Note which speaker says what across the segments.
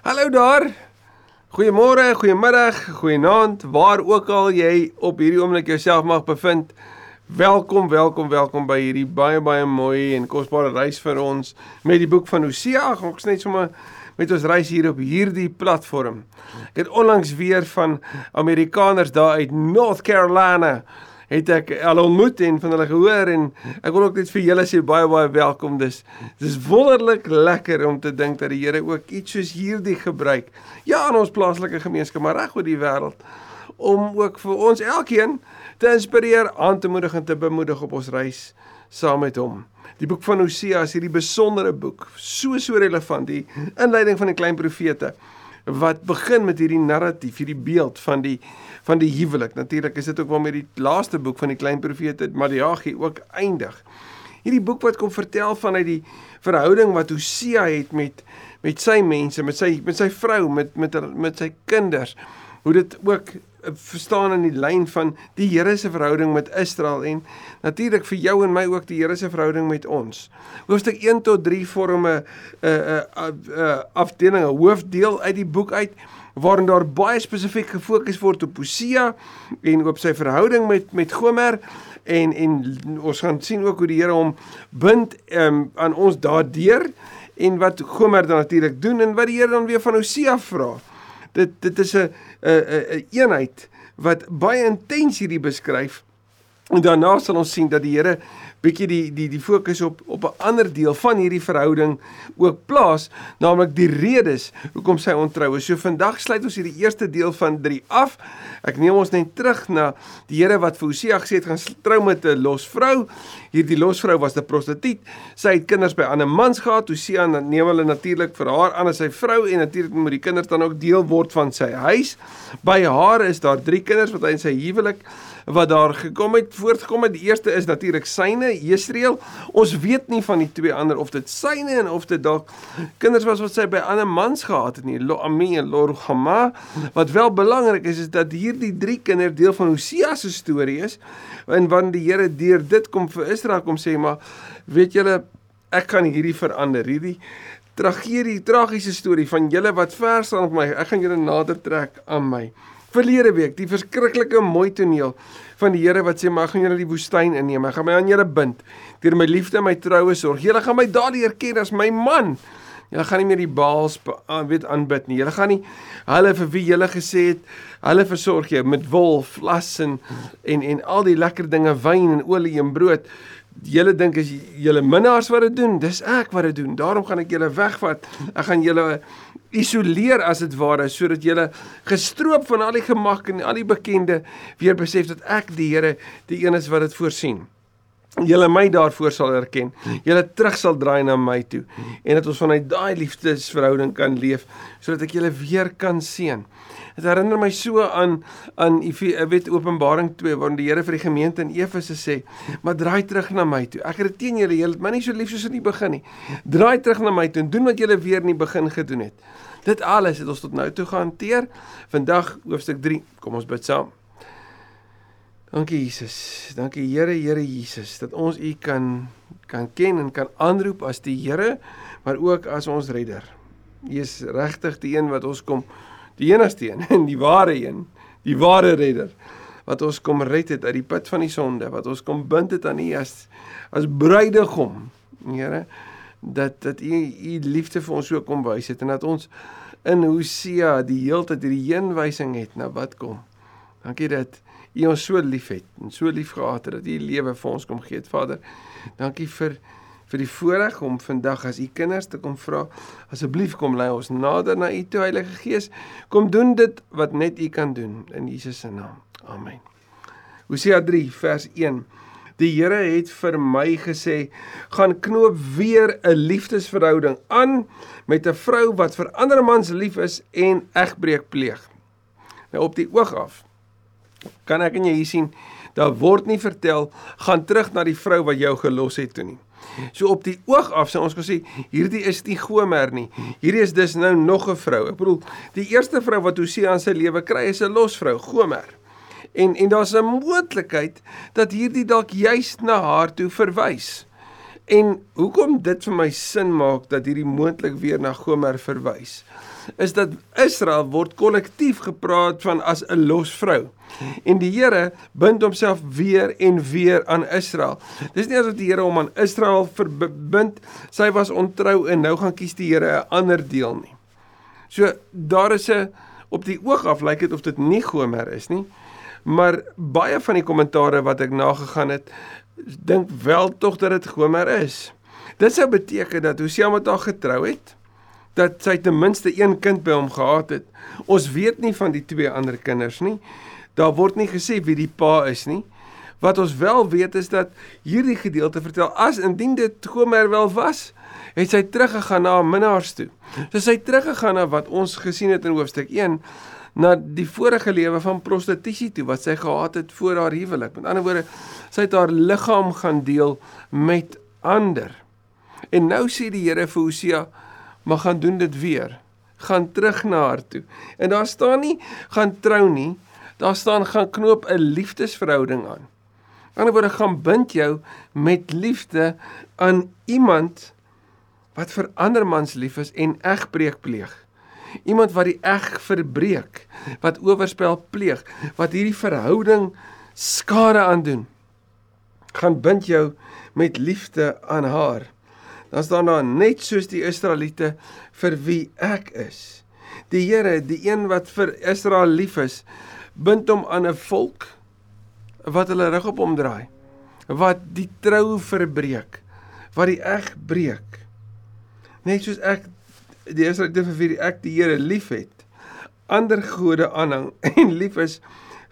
Speaker 1: Hallo daar. Goeiemôre, goeiemiddag, goeienaand, waar ook al jy op hierdie oomblik jouself mag bevind. Welkom, welkom, welkom by hierdie baie baie mooi en kosbare reis vir ons met die boek van Hosea. Ons net sommer met ons reis hier op hierdie platform. Ek het onlangs weer van Amerikaners daar uit North Carolina het ek al ontmoet en van hulle gehoor en ek wil ook net vir julle sê baie baie welkom. Dis dis wonderlik lekker om te dink dat die Here ook iets soos hierdie gebruik. Ja, in ons plaaslike gemeenskap, maar reg oor die wêreld om ook vir ons elkeen te inspireer, aan te moedig en te bemoedig op ons reis saam met hom. Die boek van Hosea is hierdie besondere boek, so so relevant, die inleiding van die klein profete wat begin met hierdie narratief, hierdie beeld van die van die huwelik. Natuurlik is dit ook met die laaste boek van die klein profete Maleagi ook eindig. Hierdie boek wat kom vertel vanuit die verhouding wat Hosea het met met sy mense, met sy met sy vrou, met met met sy kinders. Hoe dit ook verstaan in die lyn van die Here se verhouding met Israel en natuurlik vir jou en my ook die Here se verhouding met ons. Hoofstuk 1 tot 3 vorm 'n 'n 'n afdeling, 'n hoofdeel uit die boek uit waarin daar baie spesifiek gefokus word op Hosea en op sy verhouding met met Gomer en en ons gaan sien ook hoe die Here hom bind um, aan ons daardeur en wat Gomer dan natuurlik doen en wat die Here dan weer van Hosea vra. Dit dit is 'n 'n 'n een eenheid wat baie intens hierdie beskryf. En daarna sal ons sien dat die Here bietjie die die die fokus op op 'n ander deel van hierdie verhouding ook plaas, naamlik die redes hoekom sy ontrou is. So vandag sluit ons hierdie eerste deel van 3 af. Ek neem ons net terug na die Here wat vir Hosea gesê het gaan trou met 'n losvrou. Hierdie losvrou was 'n prostituut. Sy het kinders by ander mans gehad. Hosea neem hulle natuurlik vir haar aan as sy vrou en natuurlik moet die kinders dan ook deel word van sy huis. By haar is daar 3 kinders wat hy in sy huwelik wat daar gekom het voortgekom het. Die eerste is natuurlik syne Jesreel ons weet nie van die twee ander of dit syne en of dit dalk kinders was wat sy by ander mans gehad het nie. Lo Ami en Lorgama wat wel belangrik is is dat hierdie drie kinders deel van Hosea se storie is. En wanneer die Here deur dit kom vir Israel kom sê maar weet julle ek kan hierdie verander. Hierdie tragedie tragiese storie van julle wat ver staan op my. Ek gaan julle nader trek aan my verlede week, die verskriklike mooi toneel van die Here wat sê maar gaan julle die woestyn inneem. Ek gaan my aan julle bind deur my liefde en my troue sorg. Julle gaan my daardie erken as my man. Julle gaan nie meer die Baals weet aanbid nie. Julle gaan nie hulle vir wie julle gesê het, hulle versorg jou met wol, vlas en en en al die lekker dinge, wyn en olie en brood. Julle dink as julle minnaars wat dit doen, dis ek wat dit doen. Daarom gaan ek julle wegvat. Ek gaan julle isoleer as dit ware sodat jy gestroop van al die gemak en al die bekende weer besef dat ek die Here die een is wat dit voorsien. Julle my daarvoor sal erken. Julle terug sal draai na my toe en dat ons vanuit daai liefdesverhouding kan leef sodat ek julle weer kan sien. Dit herinner my so aan aan weet Openbaring 2 waarin die Here vir die gemeente in Efese sê, "Maar draai terug na my toe. Ek het dit teen julle, julle het my nie so lief soos in die begin nie. Draai terug na my toe en doen wat julle weer in die begin gedoen het." Dit alles het ons tot nou toe gehanteer. Vandag hoofstuk 3. Kom ons bid saam. Dankie Jesus. Dankie Here, Here Jesus dat ons U kan kan ken en kan aanroep as die Here, maar ook as ons redder. U is regtig die een wat ons kom die enigste een en die ware een, die ware redder wat ons kom red het uit die put van die sonde, wat ons kom bind het aan U as as bruidegom, Here, dat dat U U liefde vir ons so kom wys het en dat ons in Hosea die heeltyd hierdie heenwysing het na wat kom. Dankie dat U ons so liefhet en so lief gehad het dat U lewe vir ons kom gee, Vader. Dankie vir vir die voorreg om vandag as u kinders te kom vra. Asseblief kom lei ons nader na u toe Heilige Gees. Kom doen dit wat net u kan doen in Jesus se naam. Amen. Hosea 3 vers 1. Die Here het vir my gesê: "Gaan knoop weer 'n liefdesverhouding aan met 'n vrou wat vir ander mans lief is en egbreek pleeg." Nou op die oog af kan ek en jy hier sien, daar word nie vertel gaan terug na die vrou wat jou gelos het toe nie. So op die oog af sê ons gesê hierdie is nie Gomer nie. Hierdie is dus nou nog 'n vrou. Ek bedoel die eerste vrou wat Hosea in sy lewe kry is 'n losvrou, Gomer. En en daar's 'n moontlikheid dat hierdie dalk juist na haar toe verwys. En hoekom dit vir my sin maak dat hierdie moontlik weer na Gomer verwys, is dat Israel word kollektief gepraat van as 'n los vrou. En die Here bind homself weer en weer aan Israel. Dis nie asof die Here hom aan Israel verbind, sy was ontrou en nou gaan kies die Here 'n ander deel nie. So daar is 'n op die oog af lyk dit of dit nie Gomer is nie. Maar baie van die kommentare wat ek nagegaan het, dink wel tog dat dit Gomer is. Dit sou beteken dat Hosea met haar getrou het, dat sy ten minste een kind by hom gehad het. Ons weet nie van die twee ander kinders nie. Daar word nie gesê wie die pa is nie. Wat ons wel weet is dat hierdie gedeelte vertel as indien dit Gomer wel was, het sy teruggegaan na haar minnaars toe. So sy teruggegaan na wat ons gesien het in hoofstuk 1 na die vorige lewe van prostitusie toe wat sy gehad het voor haar huwelik. Met ander woorde, sy het haar liggaam gaan deel met ander. En nou sê die Here vir Hosea, "Maar gaan doen dit weer. Gaan terug na haar toe." En daar staan nie gaan trou nie. Daar staan gaan knoop 'n liefdesverhouding aan. Aan die ander woorde gaan bind jou met liefde aan iemand wat vir ander mans lief is en egbreek pleeg. Iemand wat die eg verbreek, wat oorspel pleeg, wat hierdie verhouding skade aandoen. gaan bind jou met liefde aan haar. Dan staan daar net soos die Israeliete vir wie ek is. Die Here, die een wat vir Israel lief is, bind hom aan 'n volk wat hulle rug op hom draai, wat die trou verbreek, wat die eg breek. Net soos ek die Israeliete vir wie ek die Here liefhet, ander gode aanhang en lief is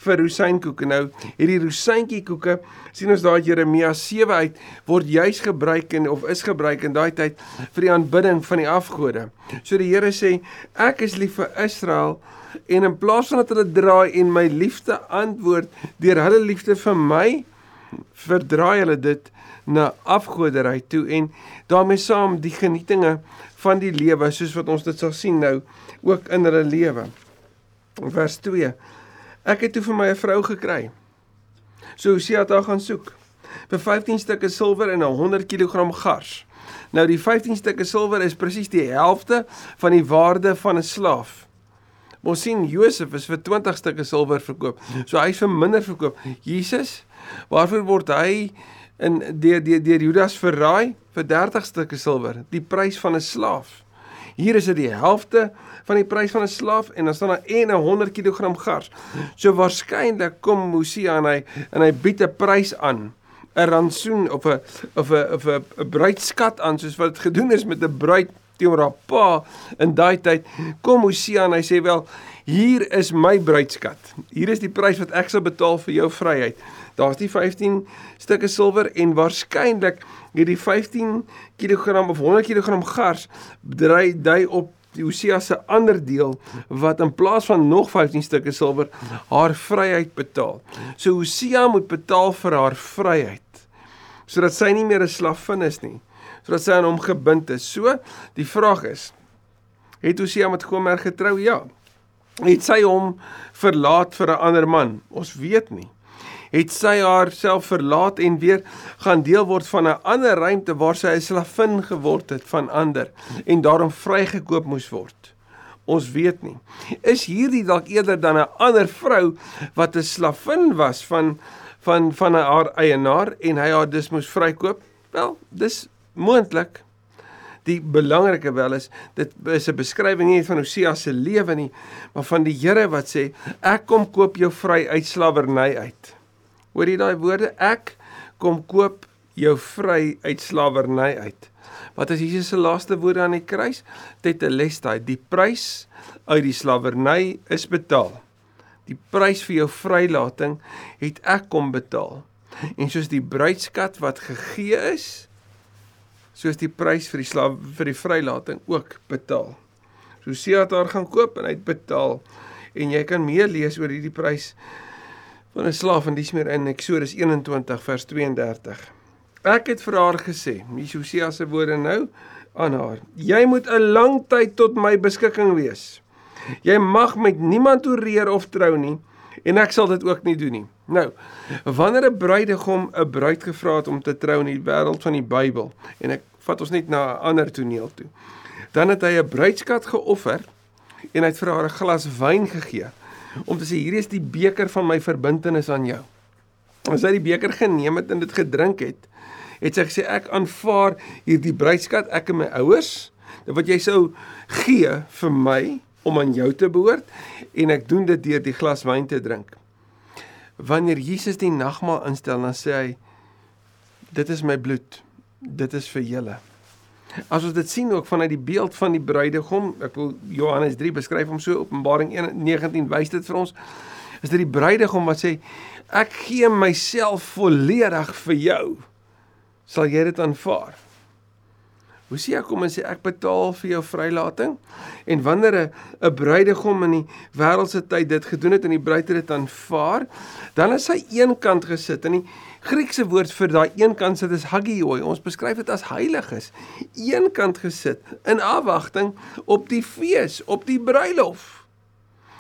Speaker 1: vir rosynkoeke. Nou, hierdie rosyntjie koeke, sien ons daar Jeremia 7 uit word juis gebruik en of is gebruik in daai tyd vir die aanbidding van die afgode. So die Here sê, ek is lief vir Israel en in plaas van dat hulle draai en my liefde antwoord deur hulle liefde vir my, verdraai hulle dit na afgodery toe en daarmee saam die genietinge van die lewe soos wat ons dit sal sien nou ook in hulle lewe. Vers 2. Ek het toe vir my 'n vrou gekry. So Hosea het haar gaan soek vir 15 stukke silwer en 'n 100 kg gars. Nou die 15 stukke silwer is presies die helfte van die waarde van 'n slaaf. Ons sien Josef is vir 20 stukke silwer verkoop. So hy's vir minder verkoop. Jesus, waarvoor word hy in deur deur deur Judas verraai vir 30 stukke silwer, die prys van 'n slaaf. Hier is dit die helfte van die prys van 'n slaaf en dan staan daar en 'n 100 kg gars. So waarskynlik kom Mosia en hy en hy bied 'n prys aan, 'n rantsoen of 'n of 'n of 'n bruidskat aan soos wat dit gedoen is met 'n bruid teenoor haar pa in daai tyd. Kom Mosia en hy sê wel, hier is my bruidskat. Hier is die prys wat ek sal betaal vir jou vryheid. Daar's die 15 stukke silwer en waarskynlik hierdie 15 kg of 100 kg gars dry dui op die Hosea se ander deel wat in plaas van nog 15 stukke silwer haar vryheid betaal. So Hosea moet betaal vir haar vryheid sodat sy nie meer 'n slavin is nie, sodat sy aan hom gebind is. So die vraag is: Het Hosea met Gomer getrou? Ja. Het sy hom verlaat vir 'n ander man? Ons weet nie het sy haarself verlaat en weer gaan deel word van 'n ander ruimte waar sy 'n slavin geword het van ander en daarom vrygekoop moes word. Ons weet nie. Is hierdie dalk eerder dan 'n ander vrou wat 'n slavin was van van van haar eienaar en hy haar dus moes vrykoop? Wel, dis moontlik. Die belangrike wel is dit is 'n beskrywing nie van Hosea se lewe nie, maar van die Here wat sê ek kom koop jou vry uit slawerny uit. Hoor jy daai woorde? Ek kom koop jou vry uit slawerny uit. Wat is Jesus se laaste woorde aan die kruis? Tetelestai, die prys uit die slawerny is betaal. Die prys vir jou vrylating het ek kom betaal. En soos die bruidskat wat gegee is, soos die prys vir die slaaf vir die vrylating ook betaal. So sê hy daar gaan koop en hy het betaal. En jy kan meer lees oor hierdie prys van 'n slaaf en dis meer in Eksodus 21 vers 32. Ek het vir haar gesê, Hosea se woorde nou aan haar: Jy moet 'n lang tyd tot my beskikking wees. Jy mag met niemand oreer of trou nie En ek sal dit ook nie doen nie. Nou, wanneer 'n bruidegom 'n bruid gevra het om te trou in die wêreld van die Bybel en ek vat ons net na 'n ander toneel toe. Dan het hy 'n bruidskat geoffer en hy het vir haar 'n glas wyn gegee om te sê hierdie is die beker van my verbintenis aan jou. As hy die beker geneem het en dit gedrink het, het sy gesê ek aanvaar hierdie bruidskat ek en my ouers wat jy sou gee vir my om aan jou te behoort en ek doen dit deur die glas wyn te drink. Wanneer Jesus die nagmaal instel, dan sê hy dit is my bloed. Dit is vir julle. As ons dit sien ook vanuit die beeld van die bruidegom, ek wil Johannes 3 beskryf hom so Openbaring 1:19 wys dit vir ons. Is dit die bruidegom wat sê ek gee myself volledig vir jou. Sal jy dit aanvaar? Hosea kom en sê ek betaal vir jou vrylating. En wanneer 'n 'n bruidegom in die wêreldse tyd dit gedoen het en die bruid het dit aanvaar, dan is hy eenkant gesit en die Griekse woord vir daai eenkant sit is hagioi. Ons beskryf dit as heiliges. Eenkant gesit in afwagting op die fees, op die bruilof.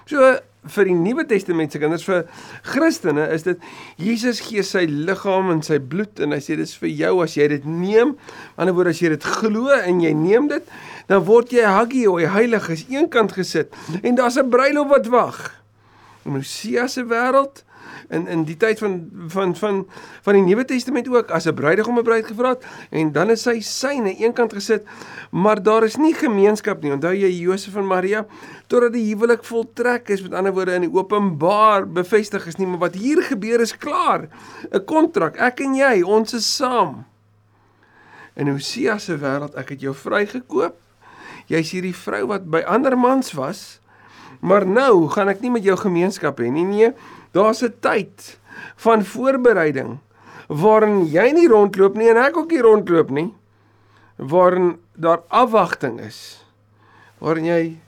Speaker 1: So vir die Nuwe Testament se kinders vir Christene is dit Jesus gee sy liggaam en sy bloed en hy sê dis vir jou as jy dit neem. Aan die ander woord as jy dit glo en jy neem dit, dan word jy hagioi, heilig is eenkant gesit en daar's 'n bruilof wat wag. In Hosea se wêreld in in die tyd van van van van die Nuwe Testament ook as 'n bruidegom 'n bruid gevra het en dan is sy syne eenkant gesit maar daar is nie gemeenskap nie. Onthou jy Josef en Maria totdat die huwelik voltrek is met ander woorde in die openbaar bevestig is nie maar wat hier gebeur is klaar 'n kontrak ek en jy ons is saam. In Hosea se wêreld ek het jou vrygekoop jy's hierdie vrou wat by ander mans was maar nou gaan ek nie met jou gemeenskap hê nie nee Daar's 'n tyd van voorbereiding waarin jy nie rondloop nie en ek ook nie rondloop nie. Waarin daar afwagting is. Waarin jy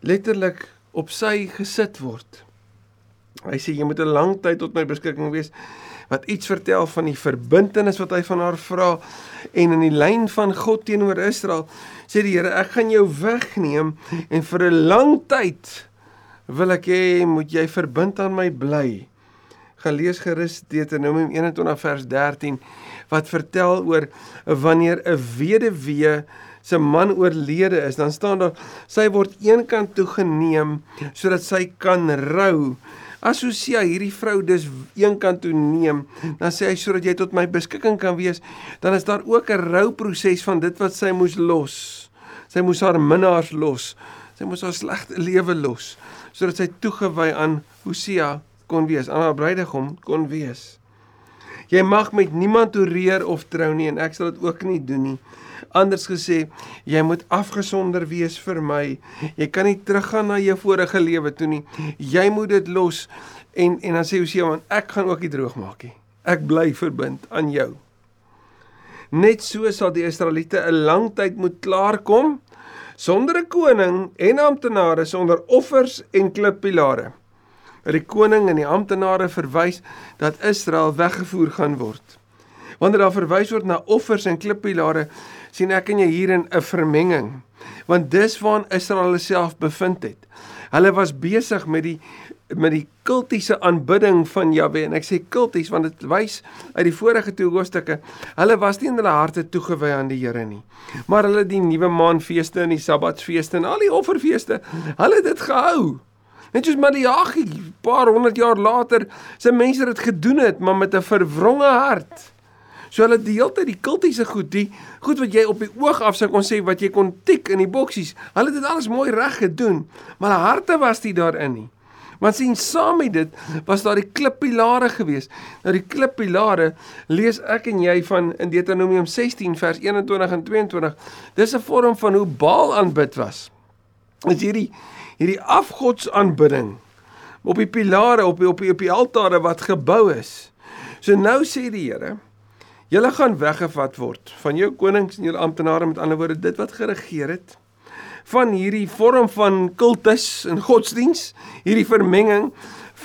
Speaker 1: letterlik op sy gesit word. Hy sê jy moet 'n lang tyd tot my beskikking wees wat iets vertel van die verbintenis wat hy van haar vra en in die lyn van God teenoor Israel sê die Here ek gaan jou wegneem en vir 'n lang tyd wil ek hê moet jy verbind aan my bly. Gelees gerus Deuteronomium 21 vers 13 wat vertel oor wanneer 'n weduwee se man oorlede is, dan staan daar sy word eenkant toe geneem sodat sy kan rou. As Hosea hierdie vrou dus eenkant toe neem, dan sê hy sodat jy tot my beskikking kan wees, dan is daar ook 'n rouproses van dit wat sy moes los. Sy moes haar minnaars los. Sy moes haar slegte lewe los sodat sy toegewy aan Hosea kon wees, aan haar bruidegom kon wees. Jy mag met niemand toereer of trou nie en ek sal dit ook nie doen nie. Anders gesê, jy moet afgesonder wees vir my. Jy kan nie teruggaan na jou vorige lewe toe nie. Jy moet dit los en en dan sê Hosea want ek gaan ook nie droog maak nie. Ek bly verbind aan jou. Net so sal die Israeliete 'n lang tyd moet klaarkom sonder 'n koning en amptenare sonder offers en klippilare. Die koning en die amptenare verwys dat Israel weggevoer gaan word. Wanneer daar verwys word na offers en klippilare, sien ek en jy hierin 'n vermenging, want dis waar Israel self bevind het. Hulle was besig met die met die kultiese aanbidding van Jahwe en ek sê kulties want dit wys uit die vorige twee hoofstukke hulle was nie in hulle harte toegewy aan die Here nie. Maar hulle die nuwe maanfeeste en die sabbatsfeeste en al die offerfeeste hulle het dit gehou. Net soos Maleagi paar honderd jaar later se mense dit gedoen het maar met 'n verwronge hart so hulle die hele tyd die kultiese goed die goed wat jy op die oog af sou kon sê wat jy kon tik in die boksies hulle het dit alles mooi reg gedoen maar hulle harte was nie daarin nie Want sien saam met dit was daar die klippilare gewees. Nou die klippilare lees ek en jy van in Deuteronomium 16 vers 21 en 22. Dis 'n vorm van hoe Baal aanbid was. Is hierdie hierdie afgodsaanbidding op die pilare op die, op die, op die altare wat gebou is. So nou sê die Here, julle gaan weggevat word van jou konings en jou amptenare met ander woorde dit wat geregeer het van hierdie vorm van kultus en godsdiens, hierdie vermenging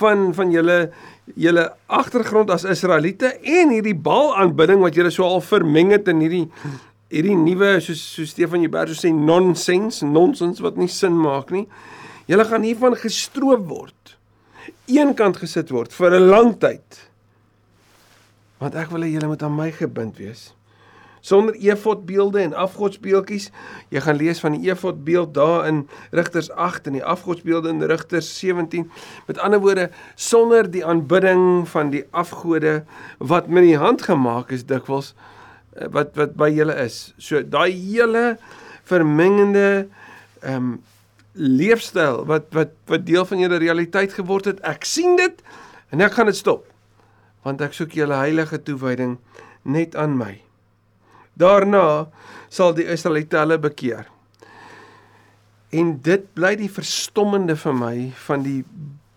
Speaker 1: van van julle julle agtergrond as Israeliete en hierdie Baal-aanbidding wat julle so al vermeng het in hierdie hierdie nuwe soos so Stefan Jubber sê nonsens, nonsens wat nie sin maak nie. Julle gaan hiervan gestroop word. eenkant gesit word vir 'n lang tyd. Want ek wil hê julle moet aan my gebind wees. Sonder efodbeelde en afgodsbeeldjies. Jy gaan lees van die efodbeeld daar in Rigters 8 en die afgodsbeelde in Rigters 17. Met ander woorde, sonder die aanbidding van die afgode wat met die hand gemaak is dikwels eh, wat wat by julle is. So daai hele vermengende ehm um, leefstyl wat wat wat deel van julle realiteit geword het. Ek sien dit en ek gaan dit stop. Want ek soek julle heilige toewyding net aan my. Daarna sal die Israeliete hulle bekeer. En dit bly die verstommende vir my van die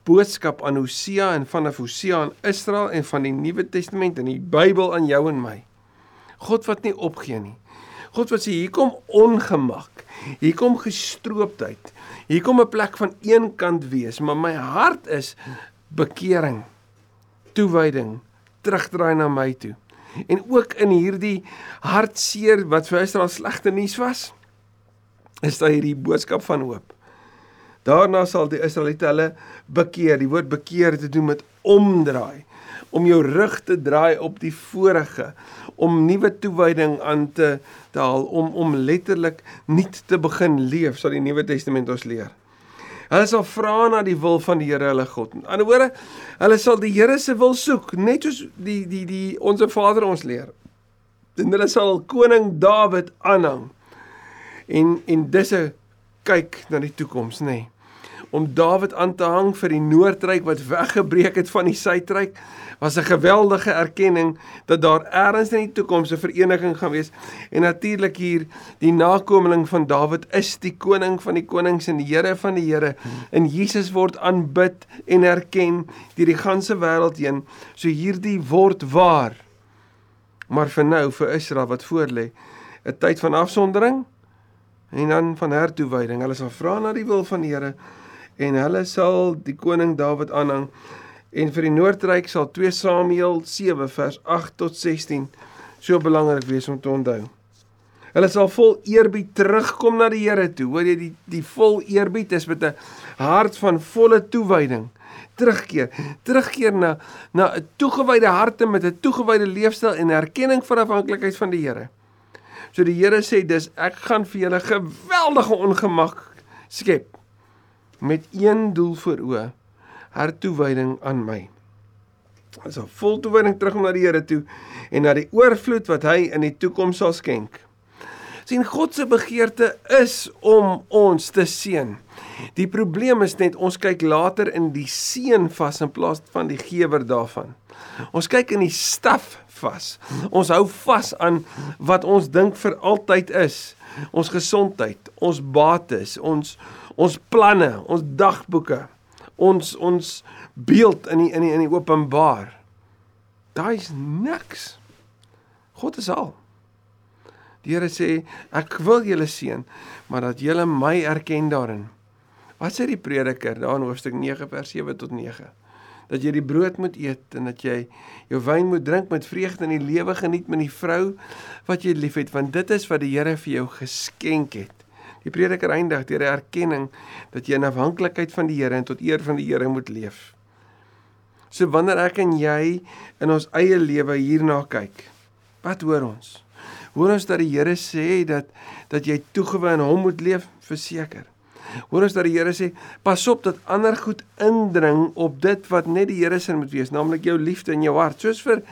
Speaker 1: boodskap aan Hosea en van Hosea aan Israel en van die Nuwe Testament en die Bybel aan jou en my. God wat nie opgee nie. God wat sê hier kom ongemak. Hier kom gestroopdheid. Hier kom 'n plek van een kant wees, maar my hart is bekering, toewyding, terugdraai na my toe. En ook in hierdie hartseer wat vir Israel slegte nuus was, is daar hierdie boodskap van hoop. Daarna sal die Israeliete hulle bekeer. Die woord bekeer het te doen met omdraai om jou rug te draai op die vorige, om nuwe toewyding aan te te haal, om om letterlik nuut te begin leef, sal die Nuwe Testament ons leer. Hulle sal vra na die wil van die Here hulle God. In ander woorde, hulle sal die Here se wil soek, net soos die die die onsse Vader ons leer. En hulle sal koning Dawid aanhang. En en dis 'n kyk na die toekoms, nê. Nee om Dawid aan te hang vir die noordryk wat weggebreek het van die suidryk was 'n geweldige erkenning dat daar eers in die toekoms 'n vereniging gaan wees. En natuurlik hier die nakomeling van Dawid is die koning van die konings en die Here van die Here. En Jesus word aanbid en erken deur die ganse wêreld heen. So hierdie word waar. Maar vir nou vir Israel wat voorlê 'n tyd van afsondering en dan van hertoewyding hulle sal vra na die wil van die Here en hulle sal die koning Dawid aanhang en vir die noordryk sal 2 Samuel 7 vers 8 tot 16 so belangrik wees om te onthou. Hulle sal vol eerbied terugkom na die Here toe. Hoor jy die die vol eerbied is met 'n hart van volle toewyding terugkeer. Terugkeer na na 'n toegewyde harte met 'n toegewyde leefstyl en erkenning van afhanklikheid van die Here. So die Here sê dis ek gaan vir julle geweldige ongemak skep met een doel voor oë: hertoewyding aan my. Ons sal vol toewyding terugkom na die Here toe en na die oorvloed wat hy in die toekoms sal skenk. sien God se begeerte is om ons te seën. Die probleem is net ons kyk later in die seën vas in plaas van die gewer daarvan. Ons kyk in die staf vas. Ons hou vas aan wat ons dink vir altyd is. Ons gesondheid, ons bates, ons ons planne, ons dagboeke, ons ons beeld in die in die in die openbaar. Daai's niks. God is al. Die Here sê ek wil julle seën, maar dat julle my erken daarin. Wat sê die prediker daar in hoofstuk 9 vers 7 tot 9? Dat jy die brood moet eet en dat jy jou wyn moet drink met vreugde in die lewe geniet met die vrou wat jy liefhet want dit is wat die Here vir jou geskenk het. Die prediker eindig deur 'n erkenning dat jy in afhanklikheid van die Here en tot eer van die Here moet leef. So wanneer ek en jy in ons eie lewe hierna kyk, wat hoor ons? Hoor ons dat die Here sê dat dat jy toegewy aan hom moet leef, verseker. Hoor ons dat die Here sê pas op dat ander goed indring op dit wat net die Here se moet wees, naamlik jou liefde in jou hart, soos vir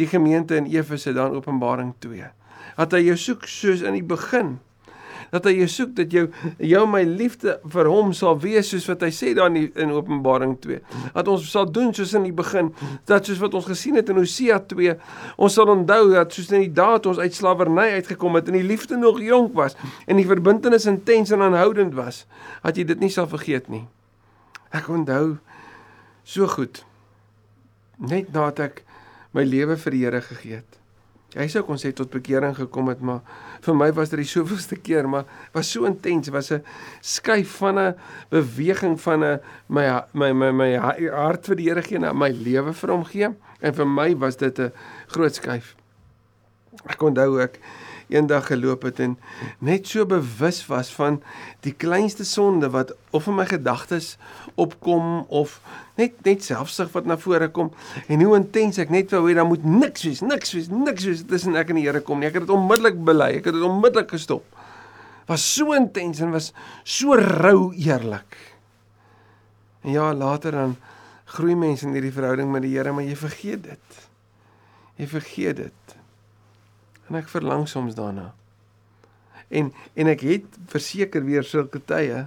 Speaker 1: die gemeente in Efese dan Openbaring 2. Dat hy jou soek soos in die begin dat hy jou soek dat jou jou my liefde vir hom sal wees soos wat hy sê daar in die, in Openbaring 2. Dat ons sal doen soos in die begin, dat soos wat ons gesien het in Hosea 2, ons sal onthou dat soos in die dae toe ons uit slawerny uitgekom het en die liefde nog jonk was en die verbintenis intens en aanhoudend was, dat jy dit nie sal vergeet nie. Ek onthou so goed net nadat ek my lewe vir die Here gegee het. Hy sou kon sê tot bekering gekom het, maar vir my was dit die soveelste keer, maar was so intens, was 'n skuif van 'n beweging van 'n my my my my hart vir die Here gee en my lewe vir hom gee en vir my was dit 'n groot skuif. Ek onthou ek eendag geloop het en net so bewus was van die kleinste sonde wat of in my gedagtes opkom of net net selfsug wat na vore kom en hoe intens ek net wou hê daar moet niks wees, niks wees, niks wees tussen ek en die Here kom nie. Ek het dit onmiddellik bely, ek het dit onmiddellik gestop. Was so intens en was so rou eerlik. En ja, later dan groei mense in hierdie verhouding met die Here, maar jy vergeet dit. Jy vergeet dit. En ek verlang soms daarna. En en ek het verseker weer sulke tye.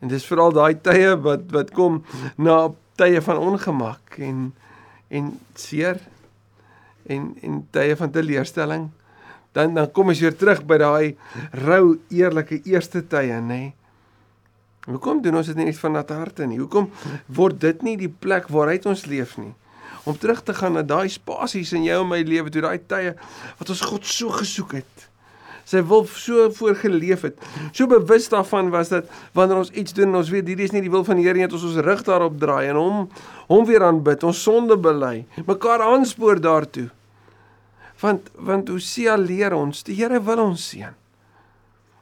Speaker 1: En dis veral daai tye wat wat kom na tye van ongemak en en seer en en tye van teleurstelling. Dan dan kom ons weer terug by daai rou eerlike eerste tye, nê? Nee. Hoekom doen ons dit nie van nat harte nie? Hoekom word dit nie die plek waaruit ons leef nie? Om terug te gaan na daai spasies in jou en my lewe, toe daai tye wat ons God so gesoek het. Sy wil so voorgeleef het. So bewus daarvan was dat wanneer ons iets doen, ons weet hierdie is nie die wil van die Here nie, dat ons ons rug daarop draai en hom hom weer aanbid, ons sonde bely, mekaar aanspoor daartoe. Want want Hosea leer ons, die Here wil ons seën.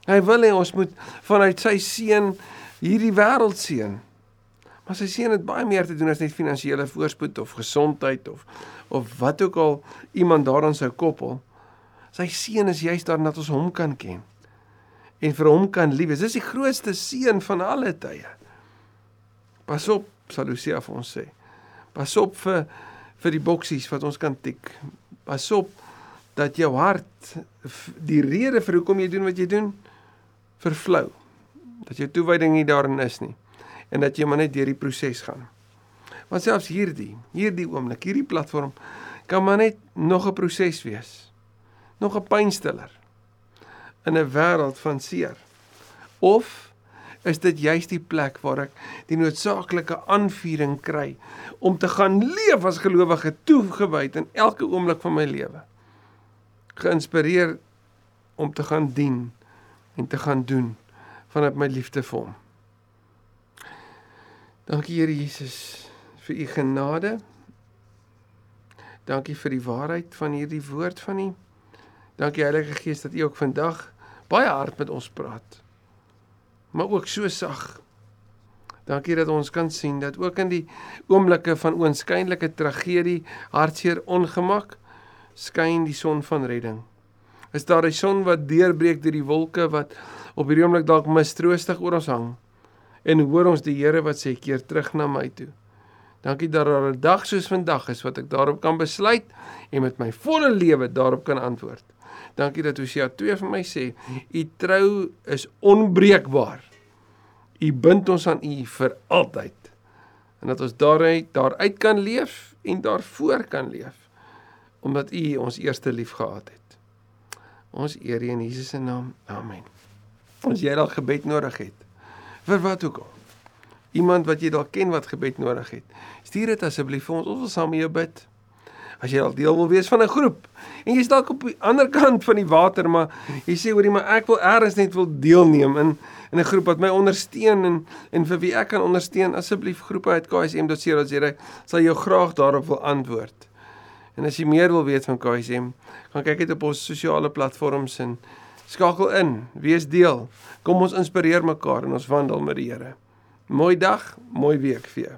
Speaker 1: Hy wil hê ons moet vanuit sy seën hierdie wêreld seën. Maar sy seën het baie meer te doen as net finansiële voorspoed of gesondheid of of wat ook al iemand daaraan sou koppel. Sy seën is juist daarin dat ons hom kan ken en vir hom kan lief wees. Dis die grootste seën van alle tye. Pas op, sal Lucia vir ons sê. Pas op vir vir die boksies wat ons kan tik. Pas op dat jou hart die rede vir hoekom jy doen wat jy doen vervlou dat jou toewyding nie daarin is nie en dat jy maar net deur die proses gaan. Want selfs hierdie, hierdie oomblik, hierdie platform kan maar net nog 'n proses wees. Nog 'n pynstiller in 'n wêreld van seer. Of is dit juist die plek waar ek die noodsaaklike aanvuring kry om te gaan leef as gelowige toegewyd in elke oomblik van my lewe. Geïnspireer om te gaan dien en te gaan doen vanuit my liefde vir hom. Dankie Here Jesus vir u genade. Dankie vir die waarheid van hierdie woord van u. Dankie Heilige Gees dat u ook vandag baie hard met ons praat. Maar ook so sag. Dankie dat ons kan sien dat ook in die oomblikke van oënskynlike tragedie, hartseer, ongemak, skyn die son van redding. Is daar 'n son wat deurbreek deur die wolke wat op hierdie oomblik dalk mistroostig oor ons hang en hoor ons die Here wat sê keer terug na my toe. Dankie dat daar 'n dag soos vandag is wat ek daarop kan besluit en met my volle lewe daarop kan antwoord. Dankie dat Hosea 2 vir my sê, u trou is onbreekbaar. U bind ons aan u vir altyd. En dat ons daaruit daaruit kan leef en daarvoor kan leef omdat u ons eerste lief gehad het. Ons eer U in Jesus se naam. Amen. As jy dalk gebed nodig het. Vir wat ook al. Iemand wat jy dalk ken wat gebed nodig het. Stuur dit asseblief vir ons. Ons wil saam met jou bid. As jy al deel wil wees van 'n groep en jy's dalk op die ander kant van die water, maar jy sê hoorie maar ek wil eers net wil deelneem in in 'n groep wat my ondersteun en en vir wie ek kan ondersteun, asseblief groepe uit KSM.co.za sal jou graag daarop wil antwoord. En as jy meer wil weet van KSM, gaan kyk net op ons sosiale platforms en Skakel in, wees deel. Kom ons inspireer mekaar en ons wandel met die Here. Mooi dag, mooi week vir jou.